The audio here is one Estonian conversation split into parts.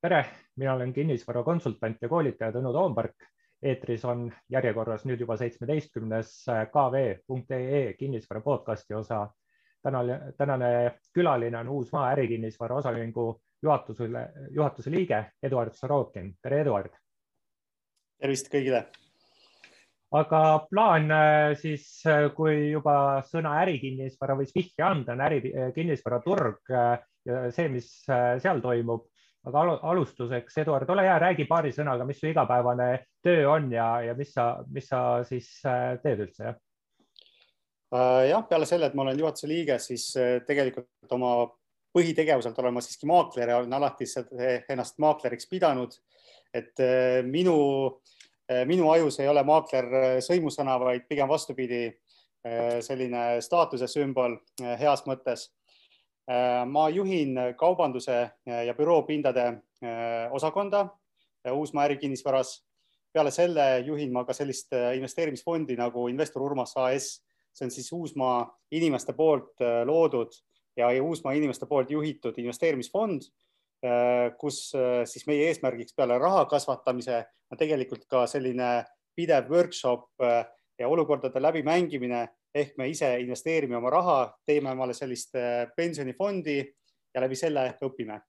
tere, mina olen kinnisvarakonsultant ja koolitaja Tõnu Toompark. eetris on järjekorras nüüd juba seitsmeteistkümnes kv.ee kinnisvara podcasti osa. tänane, tänane külaline on Uusmaa ärikinnisvara osaühingu juhatusele, juhatuse liige Eduard Sorokin. tere, Eduard. tervist kõigile. aga plaan siis, kui juba sõna ärikinnisvara võis vihje anda, on ärikinnisvaraturg ja see, mis seal toimub aga alustuseks, Eduard, ole hea, räägi paari sõnaga, mis su igapäevane töö on ja, ja mis sa, mis sa siis äh, teed üldse, jah? Äh, jah, peale selle, et ma olen juhatuse liige, siis äh, tegelikult oma põhitegevuselt olen ma siiski maakler ja olen alati ennast maakleriks pidanud. et minu, minu ajus ei ole maakler sõimusõna, vaid pigem vastupidi, selline staatuse sümbol heas mõttes ma juhin kaubanduse ja büroopindade äh, osakonda äh, Uusmaa ärikinnisvaras. peale selle juhin ma ka sellist investeerimisfondi nagu Investor Urmas AS, see on siis Uusmaa inimeste poolt loodud ja Uusmaa inimeste poolt juhitud investeerimisfond, kus siis meie eesmärgiks peale raha kasvatamise on tegelikult ka selline pidev workshop ja olukordade läbimängimine ehk me ise investeerime oma raha, teeme omale sellist äh, pensionifondi ja läbi selle õpime.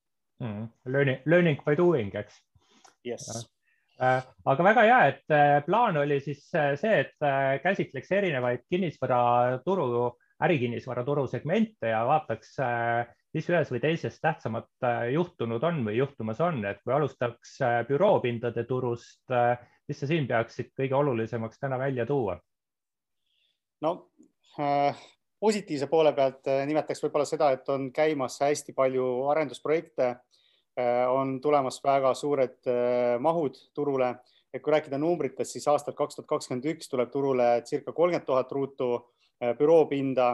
Mm.. Learning, learning by doing, eks? Yes.. Äh, aga väga hea, et äh, plaan oli siis see, et käsitleks erinevaid kinnisvaraturu, ärikinnisvaraturu segmente ja vaataks, mis ühes või teises tähtsamat juhtunud on või juhtumas on, et kui alustaks büroopindade turust, mis sa siin peaksid kõige olulisemaks täna välja tuua? No äh, positiivse poole pealt äh, nimetaks võib-olla seda, et on käimas hästi palju arendusprojekte äh,, on tulemas väga suured äh, mahud turule. et kui rääkida numbritest, siis aastal kaks tuhat kakskümmend üks tuleb turule circa kolmkümmend tuhat ruutu äh, büroopinda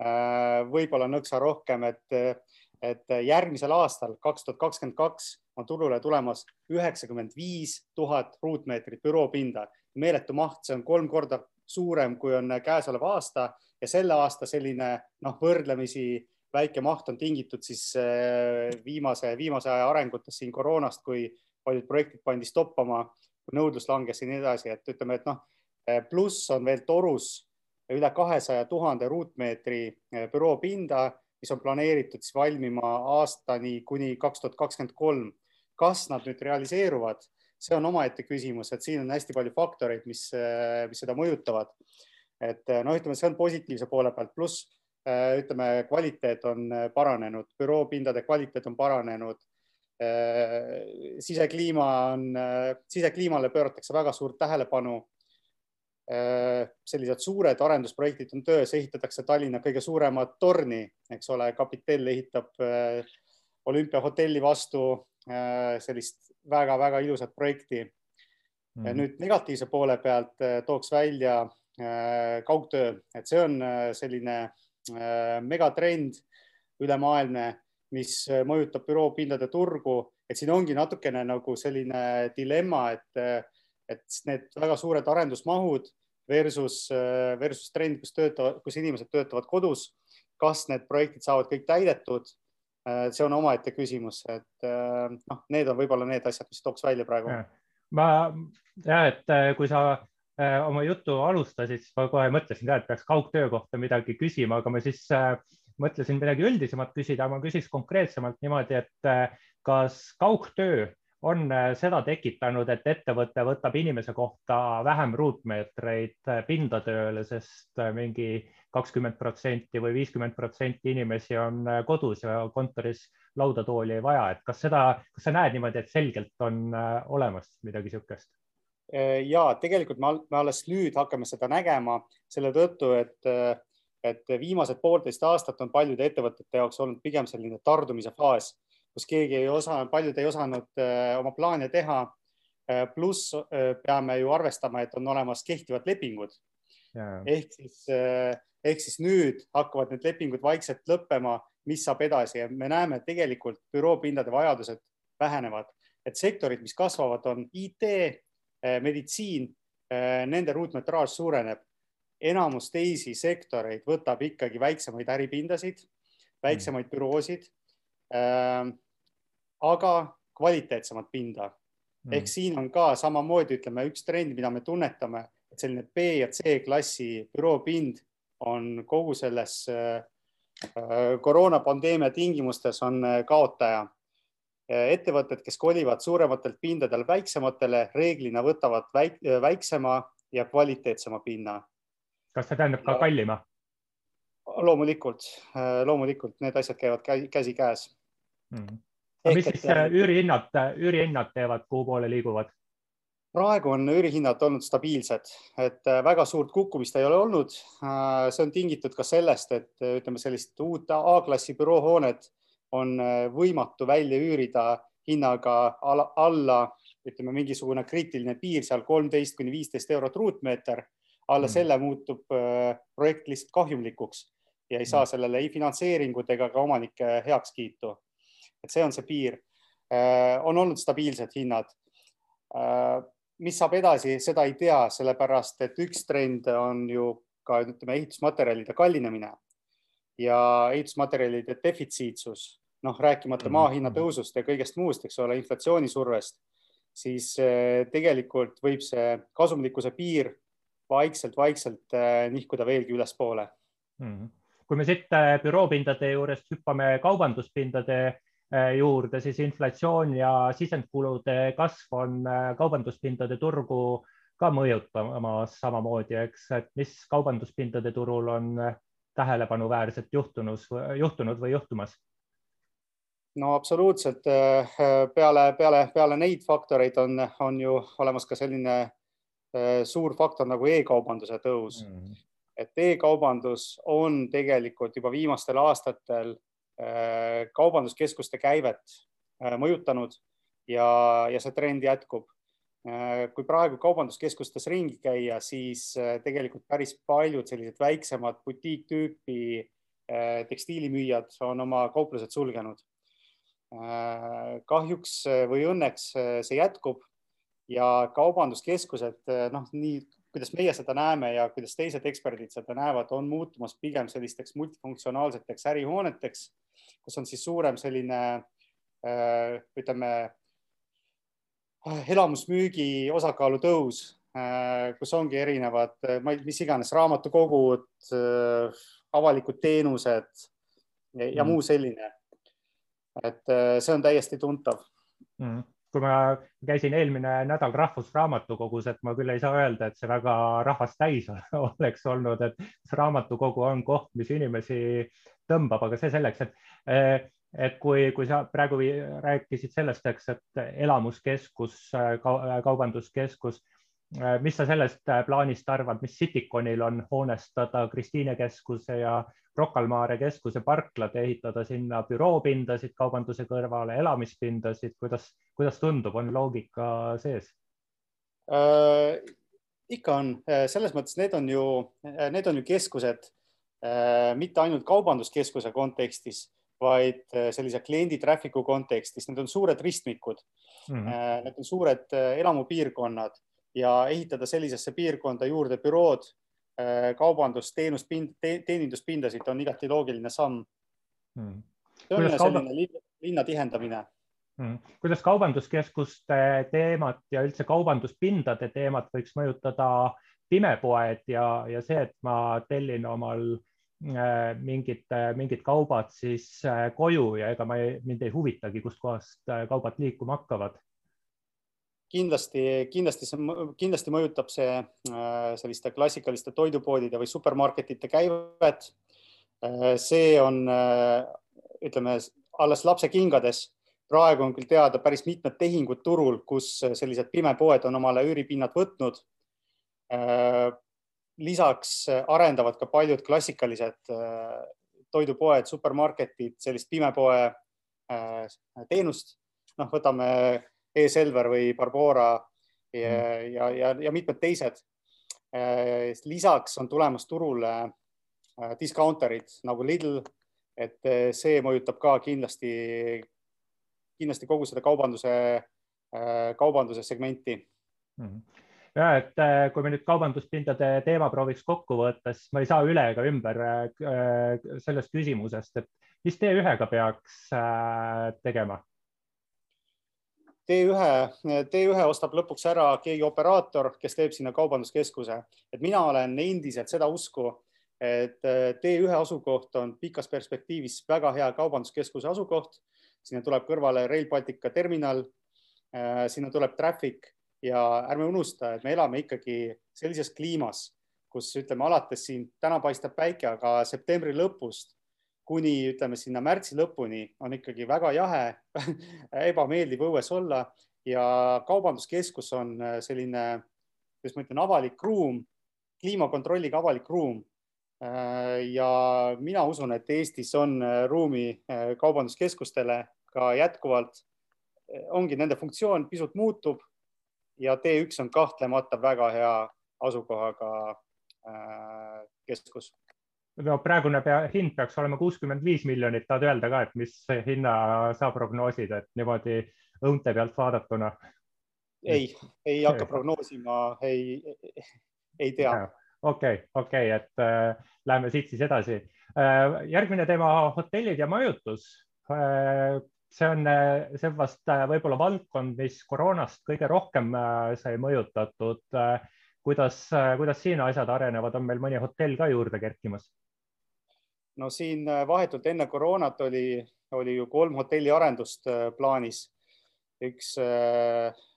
äh,, võib-olla nõksa rohkem, et, et järgmisel aastal, kaks tuhat kakskümmend kaks, on turule tulemas üheksakümmend viis tuhat ruutmeetrit büroopinda. meeletu maht, see on kolm korda suurem, kui on käesolev aasta. Ja selle aasta selline noh, võrdlemisi väike maht on tingitud siis äh, viimase, viimase aja arengutest siin koroonast, kui paljud projektid pandi stoppama, nõudlus langes ja nii edasi, et ütleme, et noh, äh, pluss on veel torus üle kahesaja tuhande ruutmeetri äh, büroopinda, mis on planeeritud siis valmima aastani kuni kaks tuhat kakskümmend kolm. kas nad nüüd realiseeruvad see on omaette küsimus, et siin on hästi palju faktoreid, mis, mis seda mõjutavad. et noh, ütleme, see on positiivse poole pealt, pluss ütleme, kvaliteet on paranenud, büroopindade kvaliteet on paranenud. sisekliima on, sisekliimale pööratakse väga suurt tähelepanu. sellised suured arendusprojektid on töös, ehitatakse Tallinna kõige suuremat torni, eks ole, Kapitel ehitab olümpiahotelli vastu sellist väga-väga ilusat projekti. Mm.. nüüd negatiivse poole pealt äh, tooks välja äh, kaugtöö, et see on äh, selline megatrend ülemaailmne, mis mõjutab büroopindade turgu, et siin ongi natukene nagu selline dilemma, et, et need väga suured arendusmahud versus, versus trend, kus töötavad, kus inimesed töötavad kodus. kas need projektid saavad kõik täidetud? Äh, see on omaette küsimus, et äh, noh, need on võib-olla need asjad, mis tooks välja praegu. ma ja, et äh, kui sa oma jutu alustasid, siis ma kohe mõtlesin ka, et peaks kaugtöö kohta midagi küsima, aga ma siis mõtlesin midagi üldisemat küsida, ma küsiks konkreetsemalt niimoodi, et kas kaugtöö on seda tekitanud, et ettevõte võtab inimese kohta vähem ruutmeetreid pinda tööle, sest mingi kakskümmend protsenti või viiskümmend protsenti inimesi on äh, kodus ja kontoris lauda-tooli ei vaja, et kas seda, kas sa näed niimoodi, et selgelt on äh, olemas midagi niisugust? Äh, ja tegelikult me, me alles nüüd hakkame seda nägema selle tõttu, et, et viimased poolteist aastat on paljude ettevõtete jaoks olnud pigem selline tardumise faas, kus keegi ei osanud, paljud ei osanud oma plaane teha. pluss peame ju arvestama, et on olemas kehtivad lepingud. ehk siis ehk siis nüüd hakkavad need lepingud vaikselt lõppema, mis saab edasi ja me näeme, et tegelikult büroopindade vajadused vähenevad, et sektorid, mis kasvavad, on IT, meditsiin, nende ruutmetraaž suureneb. enamus teisi sektoreid võtab ikkagi väiksemaid äripindasid, väiksemaid büroosid. Eh, aga kvaliteetsemat pinda mm.. ehk siin on ka samamoodi, ütleme üks trend, mida me tunnetame, et selline B ja C klassi büroopind on kogu selles äh, koroonapandeemia tingimustes on kaotaja. ettevõtted, kes kolivad suurematelt pindadelt väiksematele, reeglina võtavad väik väiksema ja kvaliteetsema pinna. kas see tähendab ka kallima? loomulikult, loomulikult need asjad käivad käsikäes mm. aga mis siis äh, üürihinnad, üürihinnad teevad, kuhu poole liiguvad? praegu on üürihinnad olnud stabiilsed, et äh, väga suurt kukkumist ei ole olnud. Äh, see on tingitud ka sellest, et ütleme, sellist uut A-klassi büroohoonet on võimatu välja üürida hinnaga alla, ütleme mingisugune kriitiline piir seal kolmteist kuni viisteist eurot ruutmeeter. alla mm. selle muutub projekt lihtsalt kahjumlikuks ja ei saa mm. sellele ei finantseeringut ega ka omanike heakskiitu. Et see on see piir. Äh, on olnud stabiilsed hinnad. Äh, mis saab edasi, seda ei tea, sellepärast et üks trend on ju ka ütleme ehitusmaterjalide kallinemine ja ehitusmaterjalide defitsiitsus, noh, rääkimata mm. maa hinna tõusust ja kõigest muust, eks ole, inflatsioonisurvest, siis äh, tegelikult võib see kasumlikkuse piir vaikselt-vaikselt nihkuda veelgi ülespoole mm. -hmm kui me siit büroopindade juurest hüppame kaubanduspindade juurde, siis inflatsioon ja sisendkulude kasv on äh, kaubanduspindade turgu ka mõjutamas samamoodi, eks, et mis kaubanduspindade turul on tähelepanuväärselt juhtunud, juhtunud või juhtumas? no absoluutselt. peale, peale, peale neid faktoreid on, on ju olemas ka selline suur faktor nagu e-kaubanduse tõus mm et e-kaubandus on tegelikult juba viimastel aastatel kaubanduskeskuste käivet äh, mõjutanud ja, ja see trend jätkub. Äh, kui praegu kaubanduskeskustes ringi käia, siis tegelikult päris paljud sellised väiksemad butiiktüüpi tekstiilimüüjad on oma kauplused sulgenud. kahjuks või õnneks see jätkub ja kaubanduskeskused, noh, nii kuidas meie seda näeme ja kuidas teised eksperdid seda näevad, on muutumas pigem sellisteks multifunktsionaalseteks ärihooneteks, kus on siis suurem selline äh, ütleme, elamusmüügi osakaalu tõus, äh, kus ongi erinevad, mis iganes raamatukogud, äh, avalikud teenused ja, ja mm. muu selline. et see on täiesti tuntav mm kui ma käisin eelmine nädal Rahvusraamatukogus, et ma küll ei saa öelda, et see väga rahvast täis oleks olnud, et see raamatukogu on koht, mis inimesi tõmbab, aga see selleks, et et kui, kui sa praegu rääkisid sellest, eks, et elamuskeskus, kaubanduskeskus, mis sa sellest plaanist arvad, mis Cityconil on hoonestada Kristiine keskuse ja Rocca al Mare keskuse parklad, ehitada sinna büroopindasid kaubanduse kõrvale, elamispindasid, kuidas, kuidas tundub, on loogika sees äh,? ikka on, äh, selles mõttes need on ju, äh, need on ju keskused äh, mitte ainult kaubanduskeskuse kontekstis, vaid äh, sellise kliendi traffic'u kontekstis, need on suured ristmikud mm. -hmm. Need on suured elamupiirkonnad ja ehitada sellisesse piirkonda juurde bürood Äh, kaubandus, teenuspind te,, teeninduspindasid on igati loogiline samm. Hmm.. see on kauba... selline linna tihendamine. Hmm.. kuidas kaubanduskeskuste teemat ja üldse kaubanduspindade teemat võiks mõjutada pimepoed ja, ja see, et ma tellin omal äh, mingid, mingid kaubad siis äh, koju ja ega ma ei, mind ei huvitagi, kustkohast kaubad liikuma hakkavad kindlasti, kindlasti see, kindlasti mõjutab see äh, selliste klassikaliste toidupoodide või supermarketite käivet. Äh, see on, äh, ütleme alles lapsekingades. praegu on küll teada päris mitmed tehingud turul, kus sellised pimepoed on omale üüripinnad võtnud. lisaks arendavad ka paljud klassikalised toidupoed, supermarketid sellist pimepoe teenust. noh, võtame E-Selver või Barbora ja, mm. ja, ja, ja mitmed teised. Äh, lisaks on tulemas turule äh, discounterid nagu Lidl, et äh, see mõjutab ka kindlasti, kindlasti kogu seda kaubanduse, kaubanduse segmenti mm ja et kui me nüüd kaubanduspindade teema prooviks kokku võtta, siis ma ei saa üle ega ümber sellest küsimusest, et mis T1-ga peaks tegema? T1, T1 ostab lõpuks ära keegi operaator, kes teeb sinna kaubanduskeskuse, et mina olen endiselt seda usku, et T1 asukoht on pikas perspektiivis väga hea kaubanduskeskuse asukoht. sinna tuleb kõrvale Rail Baltica terminal, sinna tuleb traffic ja ärme unusta, et me elame ikkagi sellises kliimas, kus ütleme alates siin täna paistab päike, aga septembri lõpust kuni ütleme sinna märtsi lõpuni on ikkagi väga jahe ebameeldiv õues olla ja kaubanduskeskus on selline, kuidas ma ütlen, avalik ruum, kliimakontrolliga avalik ruum. ja mina usun, et Eestis on ruumi kaubanduskeskustele ka jätkuvalt. ongi nende funktsioon pisut muutub ja T1 on kahtlemata väga hea asukohaga äh, keskus. No praegune pea, hind peaks olema kuuskümmend viis miljonit, tahad öelda ka, et mis hinna sa prognoosid, et niimoodi õunte pealt vaadatuna? ei, ei hakka prognoosima, ei, ei tea. okei, okei, et äh, läheme siit siis edasi äh,. järgmine teema, hotellid ja majutus äh, see on, see on vast äh, võib-olla valdkond, mis koroonast kõige rohkem äh, sai mõjutatud. Äh, kuidas, kuidas siin asjad arenevad, on meil mõni hotell ka juurde kerkimas? No siin vahetult enne koroonat oli, oli ju kolm hotelli arendust plaanis. üks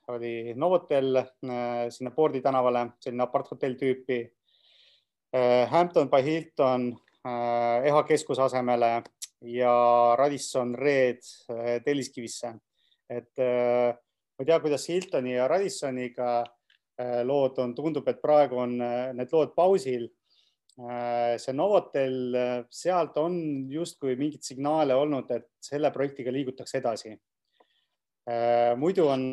oli Novotel sinna Pordi tänavale, selline aparthotell tüüpi. Hampton by Hilton EHA keskuse asemele ja Radisson Red äh, Telliskivisse. et äh, ma ei tea, kuidas Hiltoni ja Radissoniga äh, lood on, tundub, et praegu on need lood pausil. See Novotel, sealt on justkui mingeid signaale olnud, et selle projektiga liigutakse edasi. muidu on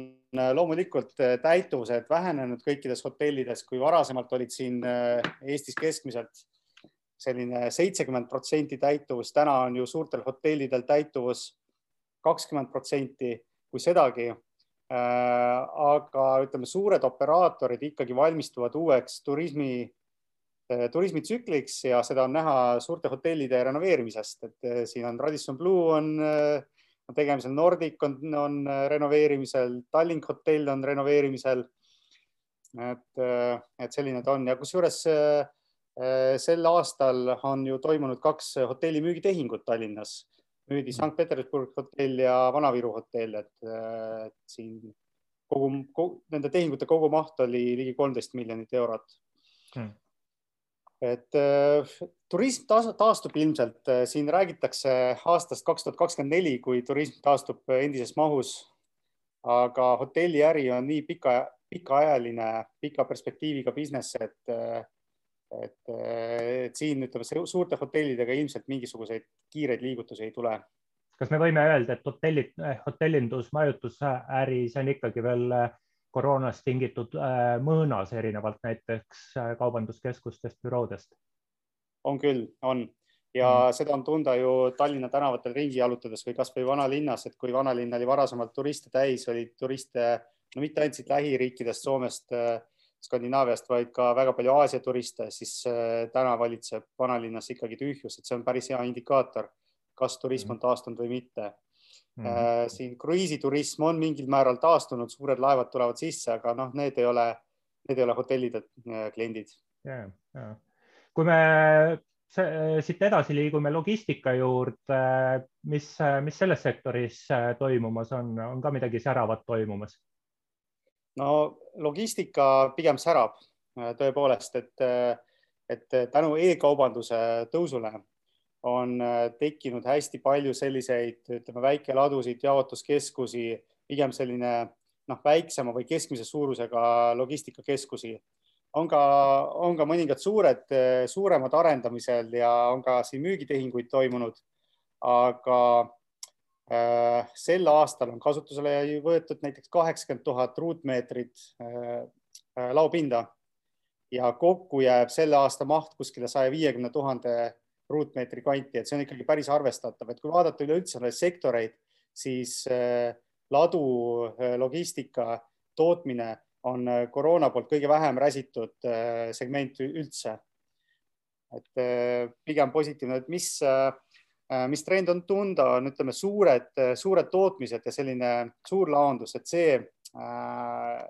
loomulikult täituvused vähenenud kõikides hotellides, kui varasemalt olid siin Eestis keskmiselt selline seitsekümmend protsenti täituvus, täna on ju suurtel hotellidel täituvus kakskümmend protsenti, kui sedagi. Äh, aga ütleme, suured operaatorid ikkagi valmistuvad uueks turismi, äh, turismitsükliks ja seda on näha suurte hotellide renoveerimisest, et äh, siin on Radisson Blue on, on tegemisel, Nordic on, on renoveerimisel, Tallink hotell on renoveerimisel. et, et selline ta on ja kusjuures sel aastal on ju toimunud kaks hotelli müügitehingut Tallinnas, müüdi Sankt-Petersburg hotell ja Vana-Viru hotell, et siin kogu, kogu, nende tehingute kogumaht oli ligi kolmteist miljonit eurot. Hmm.. Et äh, turism taastub ilmselt, siin räägitakse aastast kaks tuhat kakskümmend neli, kui turism taastub endises mahus. aga hotelliäri on nii pika, pikaajaline, pika perspektiiviga business, et et, et siin ütleme suurte hotellidega ilmselt mingisuguseid kiireid liigutusi ei tule. kas me võime öelda, et hotellid, hotellindus, majutusäri, see on ikkagi veel äh, koroonast tingitud äh, mõõnas, erinevalt näiteks äh, kaubanduskeskustest, büroodest? on küll, on ja mm. seda on tunda ju Tallinna tänavatel ringi jalutades või kasvõi vanalinnas, et kui vanalinn oli varasemalt turiste täis, oli turiste no mitte ainult siit lähiriikidest, Soomest äh, Skandinaaviast, vaid ka väga palju Aasia turiste, siis täna valitseb vanalinnas ikkagi tühjus, et see on päris hea indikaator, kas turism on mhm. taastunud või mitte mm. -hmm. siin kruiisiturism on mingil määral taastunud, suured laevad tulevad sisse, aga noh, need ei ole, need ei ole hotellide äh, kliendid. ja, ja kui me siit edasi liigume logistika juurde, mis, mis selles sektoris toimumas on, on ka midagi säravat toimumas? no logistika pigem särab äh, tõepoolest, et, äh, et tänu e-kaubanduse tõusule on äh, tekkinud hästi palju selliseid, ütleme, väikeladusid, jaotuskeskusi, pigem selline noh, väiksema või keskmise suurusega logistikakeskusi. on ka, on ka mõningad suured, suuremad arendamisel ja on ka siin müügitehinguid toimunud. aga Äh, sel aastal on kasutusele võetud näiteks kaheksakümmend tuhat ruutmeetrit äh, äh, laopinda ja kokku jääb selle aasta maht kuskile saja viiekümne tuhande ruutmeetri kanti, et see on ikkagi päris arvestatav, et kui vaadata üleüldse neid sektoreid, siis ladu, logistika, tootmine on koroona poolt kõige vähem räsitud segment üldse. et pigem positiivne, et mis mis trend on tunda, on ütleme suured, suured tootmised ja selline suur laondus, et see äh,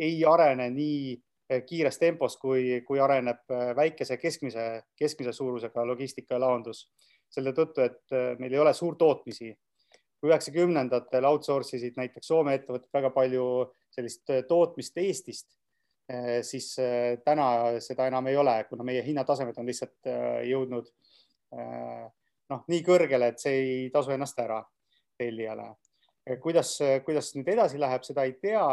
ei arene nii kiires tempos, kui, kui areneb väikese keskmise, keskmise suurusega logistika ja laondus. selle tõttu, et meil ei ole suurtootmisi. kui üheksakümnendatel outsource isid näiteks Soome ettevõtted väga palju sellist tootmist Eestist, siis täna seda enam ei ole, kuna meie hinnatasemed on lihtsalt jõudnud noh, nii kõrgele, et see ei tasu ennast ära tellijale. kuidas, kuidas nüüd edasi läheb, seda ei tea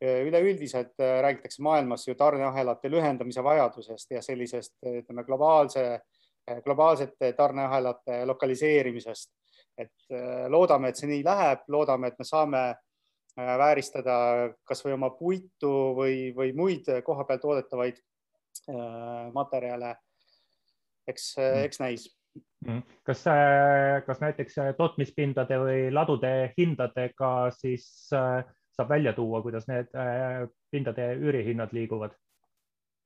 üleüldiselt äh, räägitakse maailmas ju tarneahelate lühendamise vajadusest ja sellisest, ütleme, globaalse, äh, globaalsete tarneahelate lokaliseerimisest. et äh, loodame, et see nii läheb, loodame, et me saame vääristada kasvõi oma puitu või, või muid koha peal toodetavaid materjale. eks, mm. eks näis mm. kas, kas näiteks tootmispindade või ladude hindadega siis äh, saab välja tuua, kuidas need äh, pindade üürihinnad liiguvad?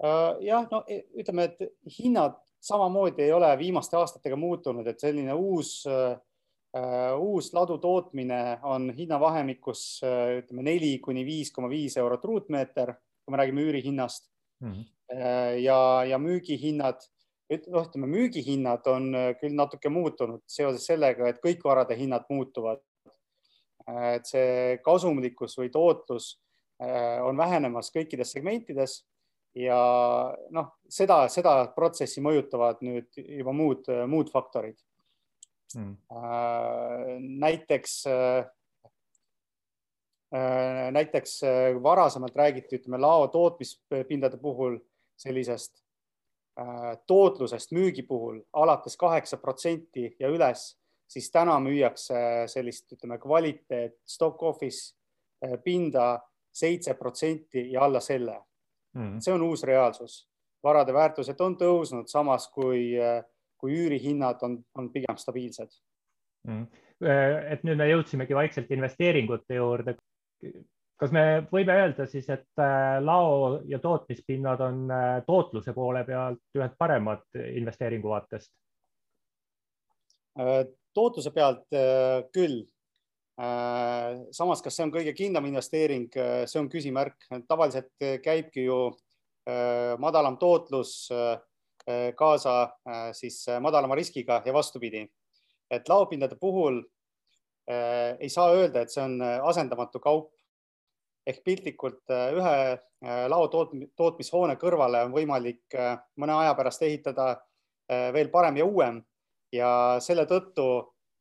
Äh, jah, no e, ütleme, et hinnad samamoodi ei ole viimaste aastatega muutunud, et selline uus, äh, uus ladu tootmine on hinnavahemikus ütleme neli kuni viis koma viis eurot ruutmeeter, kui me räägime üürihinnast mm. -hmm. ja, ja müügihinnad noh, ütleme müügihinnad on küll natuke muutunud seoses sellega, et kõik varade hinnad muutuvad et see kasumlikkus või tootlus äh, on vähenemas kõikides segmentides ja noh, seda, seda protsessi mõjutavad nüüd juba muud, muud faktorid. Äh, näiteks, äh, näiteks varasemalt räägiti, ütleme lao tootmispindade puhul sellisest tootlusest müügi puhul alates kaheksa protsenti ja üles siis täna müüakse sellist, ütleme, kvaliteet stock office eh, pinda seitse protsenti ja alla selle mm.. see on uus reaalsus. varade väärtused on tõusnud, samas kui, eh, kui üürihinnad on, on pigem stabiilsed mm.. et nüüd me jõudsimegi vaikselt investeeringute juurde. kas me võime öelda siis, et lao ja tootmispinnad on tootluse poole pealt ühed paremad investeeringu vaatest? Tootluse pealt äh, küll. Äh, samas, kas see on kõige kindlam investeering, äh, see on küsimärk. tavaliselt käibki ju madalam tootlus kaasa siis madalama riskiga ja vastupidi. et laopindade puhul ei saa öelda, et see on asendamatu kaup. ehk piltlikult ühe lao tootmishoone kõrvale on võimalik mõne aja pärast ehitada veel parem ja uuem ja selle tõttu,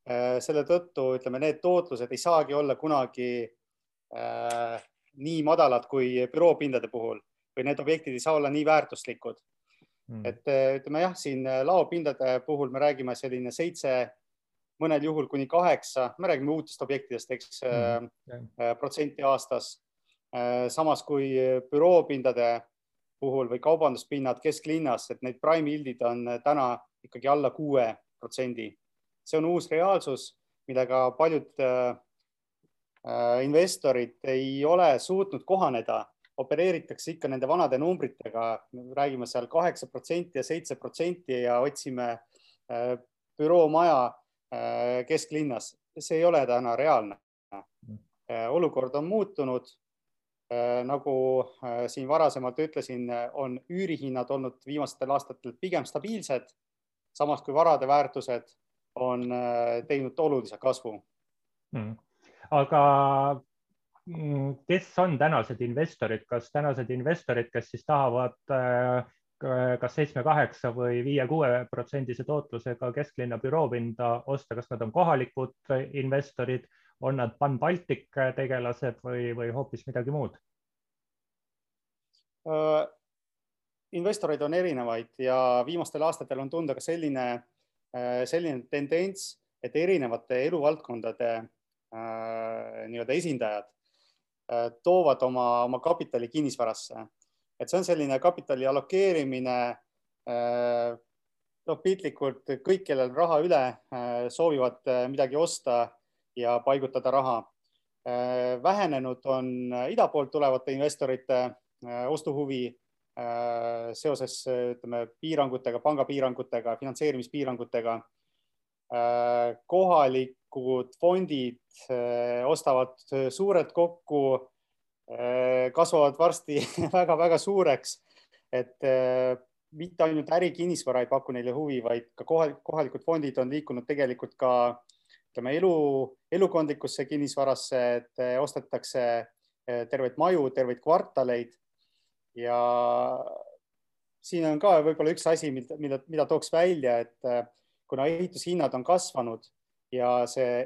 äh, selle tõttu ütleme, need tootlused ei saagi olla kunagi äh, nii madalad kui büroopindade puhul või need objektid ei saa olla nii väärtuslikud mm.. et äh, ütleme jah, siin laopindade puhul me räägime selline seitse, mõnel juhul kuni kaheksa, me räägime uutest objektidest, eks mm. äh, protsenti aastas. samas kui büroopindade puhul või kaubanduspinnad kesklinnas, et need prime yield'id on täna ikkagi alla kuue protsendi. see on uus reaalsus, millega paljud äh, äh, investorid ei ole suutnud kohaneda, opereeritakse ikka nende vanade numbritega, räägime seal kaheksa protsenti ja seitse protsenti ja otsime äh, büroomaja kesklinnas. see ei ole täna reaalne. olukord on muutunud nagu siin varasemalt ütlesin, on üürihinnad olnud viimastel aastatel pigem stabiilsed samas kui varade väärtused on äh, teinud olulise kasvu. Hmm.. aga mm, kes on tänased investorid, kas tänased investorid, kes siis tahavad äh, kas seitsme, kaheksa või viie-kuue protsendise tootlusega kesklinna büroopinda osta, kas nad on kohalikud investorid, on nad Pan-Baltic tegelased või, või hoopis midagi muud? Äh, investoreid on erinevaid ja viimastel aastatel on tunda ka selline, äh, selline tendents, et erinevate eluvaldkondade äh, nii-öelda esindajad äh, toovad oma, oma kapitali kinnisvarasse. et see on selline kapitali allokeerimine. noh, piltlikult kõik, kellel raha üle, soovivad midagi osta ja paigutada raha. vähenenud on ida poolt tulevate investorite ostuhuvi Äh, seoses ütleme piirangutega, pangapiirangutega, finantseerimispiirangutega. kohalikud fondid ostavad suurelt kokku, kasvavad varsti väga-väga suureks, et mitte ainult ärikinnisvara ei paku neile huvi, vaid ka kohalikud fondid on liikunud tegelikult ka ütleme elu, elukondlikusse kinnisvarasse, et ostetakse terveid maju, terveid kvartaleid ja siin on ka võib-olla üks asi, mida, mida, mida tooks välja, et äh, kuna ehitushinnad on kasvanud ja see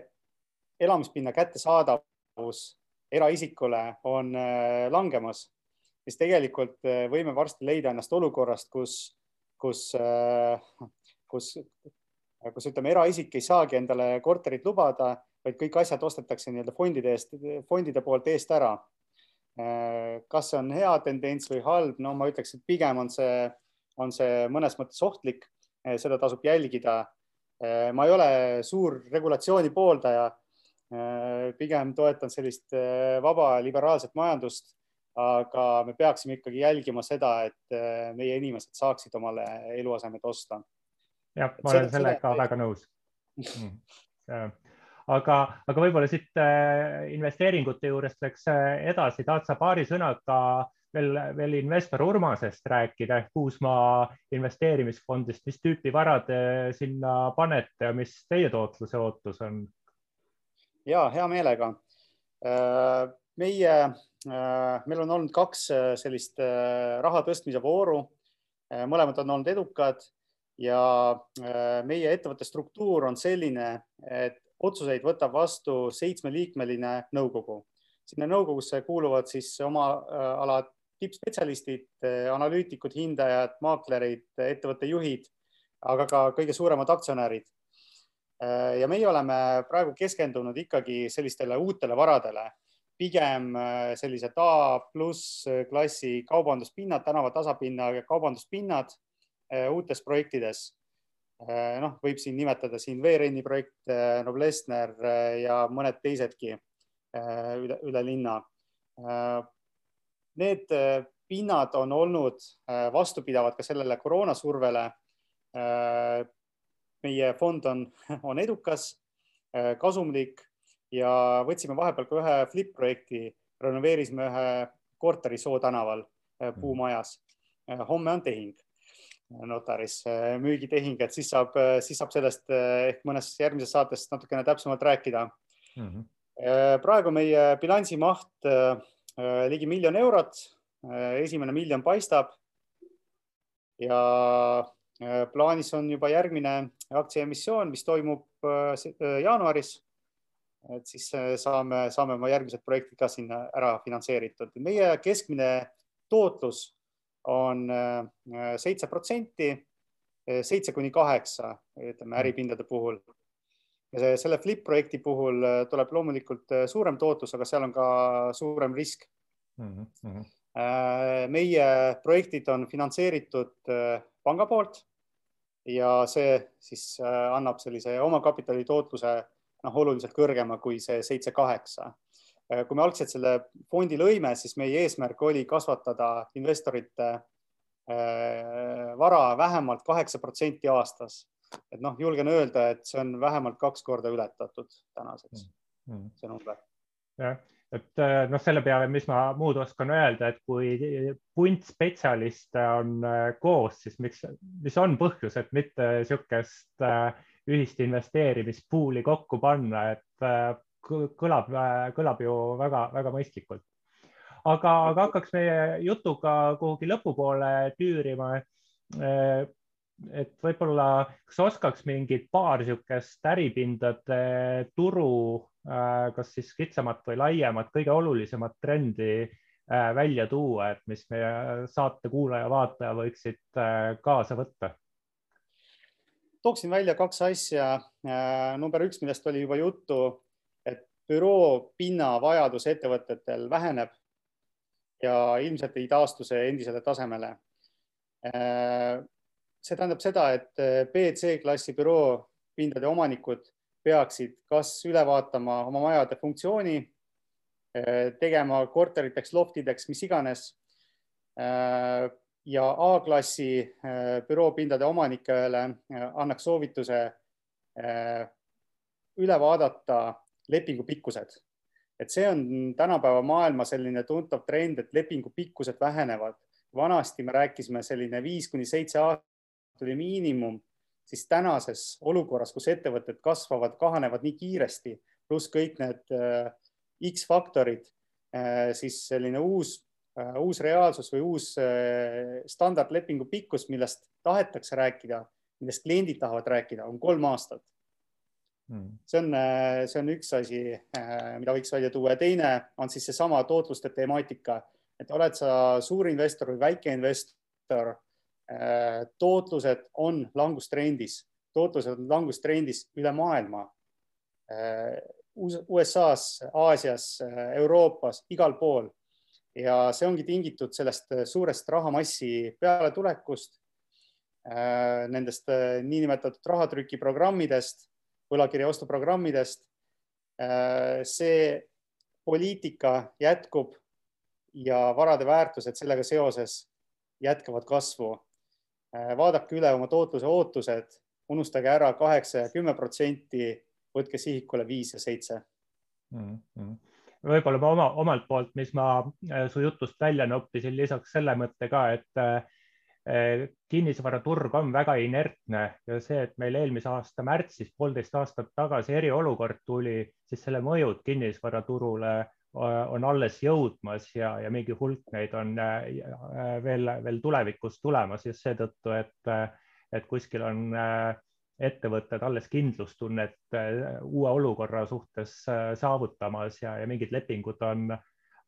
elamispinna kättesaadavus eraisikule on äh, langemas, siis tegelikult äh, võime varsti leida ennast olukorrast, kus, kus, kus, kus ütleme, eraisik ei saagi endale korterit lubada, vaid kõik asjad ostetakse nii-öelda fondide eest, fondide poolt eest ära kas see on hea tendents või halb, no ma ütleks, et pigem on see, on see mõnes mõttes ohtlik, äh, seda tasub jälgida. Äh, ma ei ole suur regulatsiooni pooldaja. pigem toetan sellist vaba liberaalset majandust, aga me peaksime ikkagi jälgima seda, et meie inimesed saaksid omale eluasemed osta. jah, ma olen sellega väga nõus mm aga, aga võib-olla siit äh, investeeringute juurest läks äh, edasi, tahad sa paari sõnaga veel, veel investor Urmasest rääkida ehk Kuusmaa investeerimisfondist, mis tüüpi varad sinna panete ja mis teie tootluse ootus on? ja hea meelega. Äh, meie, meil on olnud kaks sellist raha tõstmise vooru. mõlemad on olnud edukad ja meie ettevõtte struktuur on selline, et otsuseid võtab vastu seitsmeliikmeline nõukogu. sinna nõukogusse kuuluvad siis oma äh, ala tippspetsialistid, äh, analüütikud, hindajad, maaklerid, ettevõtte juhid, aga ka kõige suuremad aktsionärid. Äh, ja meie oleme praegu keskendunud ikkagi sellistele uutele varadele, pigem sellised A pluss klassi kaubanduspinnad, tänava tasapinna kaubanduspinnad uutes projektides noh, võib siin nimetada siin Veerenni projekt, eh, Noblessner eh, ja mõned teisedki üle, üle linna. Need pinnad on olnud vastupidavad ka sellele koroonasurvele. meie fond on, on edukas, kasumlik ja võtsime vahepeal ka ühe flip projekti, renoveerisime ühe korteri Soo tänaval puumajas. homme on tehing notaris äh, müügitehing, et siis saab, äh, siis saab sellest äh, ehk mõnes järgmises saates natukene täpsemalt rääkida mm. -hmm. praegu meie bilansi maht ligi miljon eurot. esimene miljon paistab. ja plaanis on juba järgmine aktsiaemissioon, mis toimub jaanuaris. et siis saame, saame oma järgmised projektid ka sinna ära finantseeritud. meie keskmine tootlus on äh, seitse protsenti, äh, seitse kuni kaheksa, ütleme äripindade puhul. ja selle flip projekti puhul äh, tuleb loomulikult suurem tootlus, aga seal on ka suurem risk mm. -hmm. meie projektid on finantseeritud panga poolt ja see siis annab sellise omakapitali tootluse noh, oluliselt kõrgema kui see seitse-kaheksa Äh, kui me algselt selle fondi lõime, siis meie eesmärk oli kasvatada investorite äh, vara vähemalt kaheksa protsenti aastas. et noh, julgen öelda, et see on vähemalt kaks korda ületatud tänaseks mm, -hmm. see number. jah, et äh, noh, selle peale, mis ma muud oskan öelda, et kui punt spetsialiste on koos, siis miks, mis on põhjus, et mitte niisugust ühist investeerimispuuli kokku panna, et kõlab, kõlab ju väga-väga mõistlikult. aga, aga hakkaks meie jutuga kuhugi lõpupoole tüürima. et võib-olla, kas oskaks mingit paar niisugust äripindade turu, kas siis kitsamat või laiemat, kõige olulisemat trendi välja tuua, et mis meie saate kuulaja-vaataja võiksid kaasa võtta? tooksin välja kaks asja. number üks, millest oli juba juttu, büroo pinnavajadus ettevõtetel väheneb ja ilmselt ei taastu see endisele tasemele. see tähendab seda, et BC klassi büroo pindade omanikud peaksid kas üle vaatama oma majade funktsiooni, tegema korteriteks, loftideks, mis iganes. ja A-klassi büroopindade omanikele annaks soovituse üle vaadata lepingu pikkused. et see on tänapäeva maailma selline tuntav trend, et lepingu pikkused vähenevad. vanasti me rääkisime selline viis kuni seitse aastat oli miinimum, siis tänases olukorras, kus ettevõtted kasvavad, kahanevad nii kiiresti, pluss kõik need äh, X-faktorid, äh, siis selline uus, äh, uus reaalsus või uus standardlepingu pikkus, millest tahetakse rääkida, millest kliendid tahavad rääkida, on kolm aastat. See on, see on üks asi, mida võiks välja tuua. Ja teine on siis seesama tootluste temaatika, et oled sa suurinvestor või väikeinvestor, tootlused on langustrendis, tootlused on langustrendis üle maailma. USA-s, Aasias, Euroopas, igal pool. Ja see ongi tingitud sellest suurest rahamassi pealetulekust, nendest niinimetatud rahatrükiprogrammidest võlakirja ostuprogrammidest. Äh, see poliitika jätkub ja varade väärtused sellega seoses jätkavad kasvu. Äh, vaadake üle oma tootluse ootused, unustage ära kaheksa ja kümme protsenti, võtke sihikule viis ja seitse mm. -hmm võib-olla ma oma, omalt poolt, mis ma äh, su jutust välja noppisin, lisaks selle mõtte ka, et kinnisvaraturg on väga inertne ja see, et meil eelmise aasta märtsis, poolteist aastat tagasi eriolukord tuli, siis selle mõjud kinnisvaraturule eh, on alles jõudmas ja, ja mingi hulk neid on eh, veel, veel tulevikus tulemas just seetõttu, et, et kuskil on ettevõtted alles kindlustunnet uue olukorra suhtes saavutamas ja, ja mingid lepingud on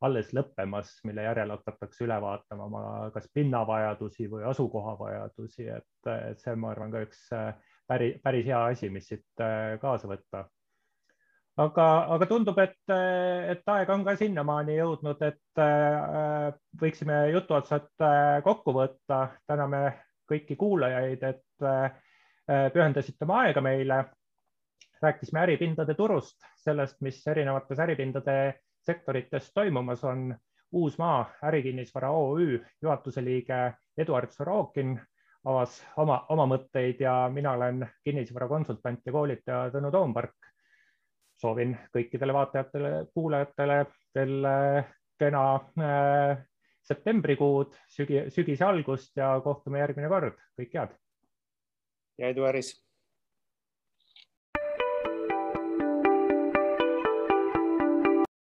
alles lõppemas, mille järel hakatakse üle vaatama oma kas pinnavajadusi või asukohavajadusi, et, see ma arvan, ka üks äh, päris, päris hea asi, mis siit äh, kaasa võtta. aga, aga tundub, et, et aeg on ka sinnamaani jõudnud, et äh, võiksime jutuotsad kokku võtta. täname kõiki kuulajaid, et pühendasite oma aega meile. rääkisime äripindade turust, sellest, mis erinevates äripindade sektorites toimumas on Uusmaa ärikinnisvara OÜ juhatuse liige Eduard Sorokin avas oma, oma mõtteid ja mina olen kinnisvarakonsultant ja koolitaja Tõnu Toompark. soovin kõikidele vaatajatele, kuulajatele äh, kena äh, septembrikuud, sügi, sügise algust ja kohtume järgmine kord, kõike head. ja edu äris